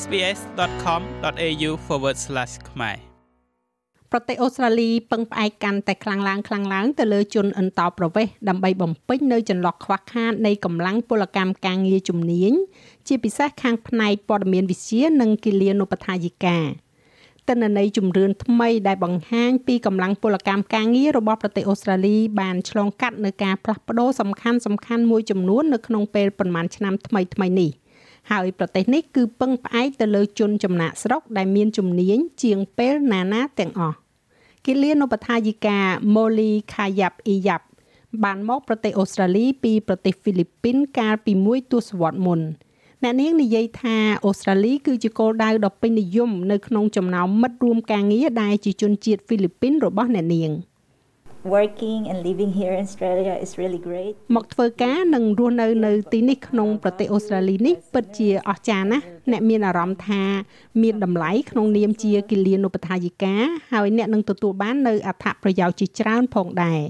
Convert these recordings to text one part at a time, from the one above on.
sbs.com.au/ ខ្មែរប្រទេសអូស្ត្រាលីពឹងផ្អែកកាន់តែខ្លាំងឡើងខ្លាំងឡើងទៅលើជនអន្តោប្រវេសន៍ដើម្បីបំពេញនៅចន្លោះខ្វះខាតនៃកម្លាំងពលកម្មការងារជំនាញជាពិសេសខាងផ្នែកព័ត៌មានវិទ្យានិងគិលានុបដ្ឋាយិកាទិន្នន័យជំរឿនថ្មីដែលបង្ហាញពីកម្លាំងពលកម្មការងាររបស់ប្រទេសអូស្ត្រាលីបានឆ្លងកាត់នៅការផ្លាស់ប្ដូរសំខាន់សំខាន់មួយចំនួននៅក្នុងពេលប្រមាណឆ្នាំថ្មីថ្មីនេះ ហើយប្រទេសនេះគឺពឹងផ្អែកទៅលើជនចំណាក់ស្រុកដែលមានជំនាញជាងពេលណាណាទាំងអស់គិលានុបដ្ឋាយិកា Molly Khayap Iyap បានមកប្រទេសអូស្ត្រាលីពីប្រទេសហ្វីលីពីនកាលពីមួយទសវត្សរ៍មុនអ្នកនាងនិយាយថាអូស្ត្រាលីគឺជាគោលដៅដ៏ពេញនិយមនៅក្នុងចំណោមមិត្តរួមការងារដែលជាជនជាតិហ្វីលីពីនរបស់អ្នកនាង working and living here in Australia is really great មកធ្វើការនិងរស់នៅនៅទីនេះក្នុងប្រទេសអូស្ត្រាលីនេះពិតជាអស្ចារ្យណាស់អ្នកមានអារម្មណ៍ថាមានតម្លៃក្នុងនាមជាគិលានុបដ្ឋាយិកាហើយអ្នកនឹងទទួលបាននៅអត្ថប្រយោជន៍ជាច្រើនផងដែរ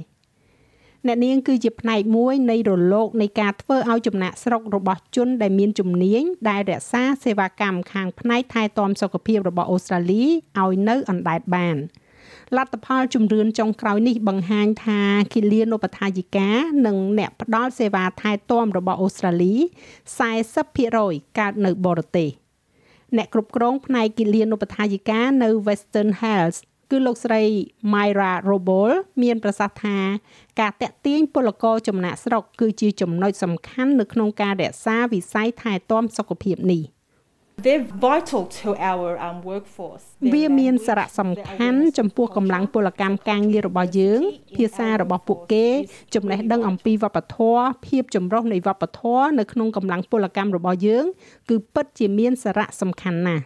អ្នកនាងគឺជាផ្នែកមួយនៃរលកនៃការធ្វើឲ្យចំណាក់ស្រុករបស់ជនដែលមានជំនាញដែលរក្សាសេវាកម្មខាងផ្នែកថែទាំសុខភាពរបស់អូស្ត្រាលីឲ្យនៅអណ្ដែតបាន លទ្ធផលជំរឿនចុងក្រោយនេះបង្ហាញថាគិលានុបដ្ឋាយិកា និងអ្នកផ្ដល់សេវាថែទាំរបស់អូស្ត្រាលី40%កើតនៅបរទេសអ្នកគ្រប់គ្រងផ្នែកគិលានុបដ្ឋាយិកានៅ Western Health គឺលោកស្រី Myra Robol មានប្រសាសន៍ថា ការតាក់ទាញពលករចំណាក់ស្រុកគឺជាចំណុចសំខាន់នៅក្នុងការរក្សាវិស័យថែទាំសុខភាពនេះ They're vital to our um workforce វាមានសារៈសំខាន់ចំពោះកម្លាំងពលកម្មការងាររបស់យើង ភាសារបស់ពួកគេ ចំណេះដឹងអំពីវប្បធម៌ភាពចម្រុះនៃវប្បធម៌នៅក្នុងកម្លាំងពលកម្មរបស់យើង គឺពិតជាមានសារៈសំខាន់ណាស់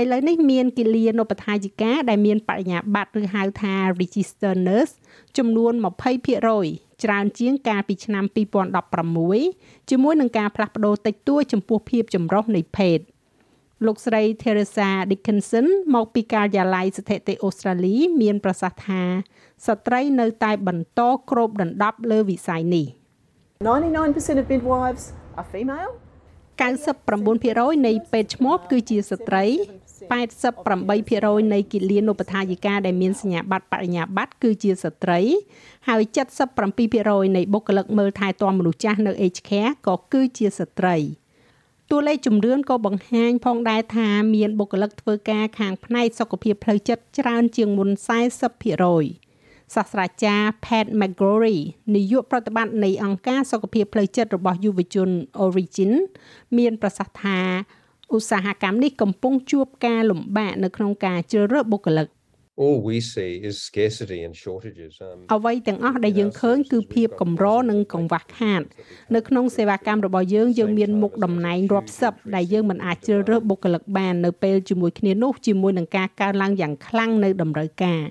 ឥឡូវនេះមានគិលានុបដ្ឋាយិកាដែលមានបរិញ្ញាបត្រឬហៅថា Register Nurse ចំនួន20% ច្រើនជាងកាលពីឆ្នាំ2016ជាមួយនឹងការផ្លាស់ប្ដូរតិចតួចចំពោះភាពចម្រុះនៃភេទលោកស្រី Teresa Dickinson មកពីការិយាល័យស្ថិតិអូស្ត្រាលី មានប្រសាសន៍ថាស្ត្រីនៅតែបន្តគ្របដណ្ដប់លើវិស័យនេះ99% of midwives are female 99%នៃពេទ្យឈ្មោះគឺជាស្ត្រី 88%នៃគិលានុបដ្ឋាយិកាដែលមានសញ្ញាបត្របរិញ្ញាបត្រគឺជាស្ត្រី ហើយ77%នៃបុគ្គលិកមើលថែទាំមនុស្សចាស់នៅ Aged Care ក៏គឺជាស្ត្រីតួលេខជំរឿនក៏បង្ហាញផងដែរថាមានបុគ្គលិកធ្វើការខាងផ្នែកសុខភាពផ្លូវចិត្តច្រើនជាងមុន40%សាស្ត្រាចារ្យ Pat McGrory នាយកប្រតិបត្តិនៃអង្គការសុខភាពផ្លូវចិត្តរបស់យុវជន Origin មានប្រសាសន៍ថា ឧស្សាហកម្មនេះកំពុងជួបការលំបាកនៅក្នុងការជ្រើសរើសបុគ្គលិក all we see is scarcity and shortages um អ្វីទាំងអស់ដែលយើងឃើញគឺភាពកម្រនិងកង្វះខាតនៅក្នុងសេវាកម្មរបស់យើងយើងមានមុខតំណែងរាប់សិបដែលយើងមិនអាចជ្រើសរើសបុគ្គលិកបាននៅពេលជាមួយគ្នានោះជាមួយនឹងការកើនឡើងយ៉ាងខ្លាំងនៅតម្រូវការ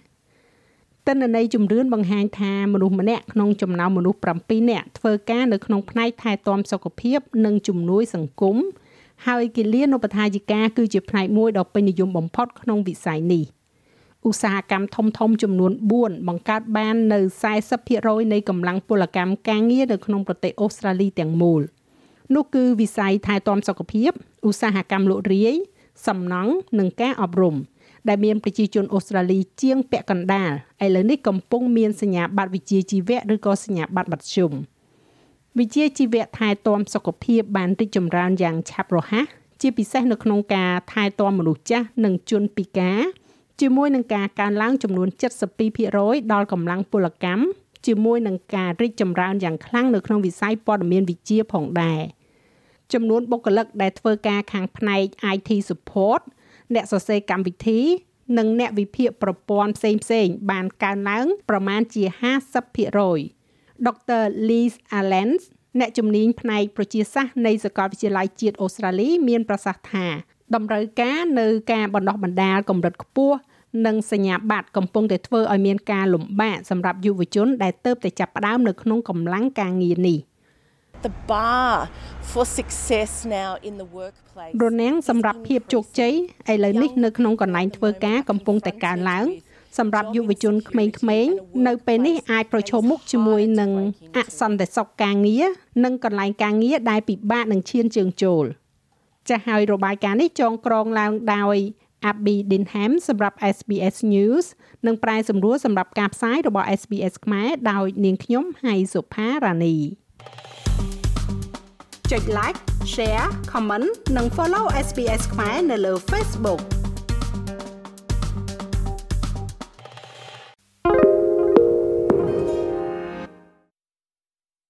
ទិន្នន័យជំរឿនបង្ហាញថាមនុស្សម្នាក់ក្នុងចំណោមមនុស្ស7នាក់ធ្វើការនៅក្នុងផ្នែកថែទាំសុខភាព និងជំនួយសង្គម ហើយគិលានុបដ្ឋាយិកាគឺជាផ្នែកមួយដ៏ពេញនិយមបំផុតក្នុងវិស័យនេះឧស្សាហកម្មធំធំចំនួន4បង្កើតបាននៅ40%នៃកម្លាំងពលកម្មការងារនៅក្នុងប្រទេសអូស្ត្រាលីទាំងមូលនោះគឺវិស័យថែទាំសុខភាពឧស្សាហកម្មលក់រាយសំណង់និងការអប់រំដែលមានប្រជាជនអូស្ត្រាលីជាងពាក់កណ្ដាលឥឡូវនេះកំពុងមានសញ្ញាបត្រវិជ្ជាជីវៈឬក៏សញ្ញាបត្របឋម វិជ្ជាជីវៈថែទាំសុខភាពបានរីកចម្រើនយ៉ាងឆាប់រហ័សជាពិសេសនៅក្នុងការថែទាំមនុស្សចាស់និងជនពិការជាមួយនឹងការកើនឡើងចំនួន72%ដល់កម្លាំងពលកម្មជាមួយនឹងការរីកចម្រើនយ៉ាងខ្លាំងនៅក្នុងវិស័យព័ត៌មានវិទ្យាផងដែរចំនួនបុគ្គលិកដែលធ្វើការខាងផ្នែក IT support អ្នកសរសេរកម្មវិធី និងអ្នកវិភាគប្រព័ន្ធផ្សេងផ្សេងបានកើនឡើងប្រមាណជា50% ដុកទ័រ Liz Allens អ្នកជំនាញផ្នែកប្រជាសាស្ត្រនៃសាកលវិទ្យាល័យជាតិអូស្ត្រាលីមានប្រសាសន៍ថាតម្រូវការនៅការបណ្ដោះបណ្ដាលកម្រិតខ្ពស់និងសញ្ញាបត្រកំពុងតែធ្វើឲ្យមានការលំបាកសម្រាប់យុវជនដែលទៅតែចាប់ផ្ដើមនៅក្នុងកម្លាំងការងារនេះ។ the bar for success now in the workplace រនាំងសម្រាប់ភាពជោគជ័យឥឡូវនេះនៅក្នុងកន្លែងធ្វើការកំពុងតែកើនឡើង សម្រាប់យុវជនក្មេងៗនៅពេលនេះអាចប្រឈមមុខជាមួយនឹងអសន្តិសុខការងារនិងកន្លែងការងារដែលពិបាកនឹងឈានជើងចូលចាស់ហើយរបាយការណ៍នេះចងក្រងឡើងដោយ Abby Dinham សម្រាប់ SBS News និងប្រែសម្រួលសម្រាប់ការផ្សាយរបស់ SBS ខ្មែរដោយនាងខ្ញុំហៃសុផារ៉ានីចុច like share comment និង follow SBS ខ្មែរនៅលើ Facebook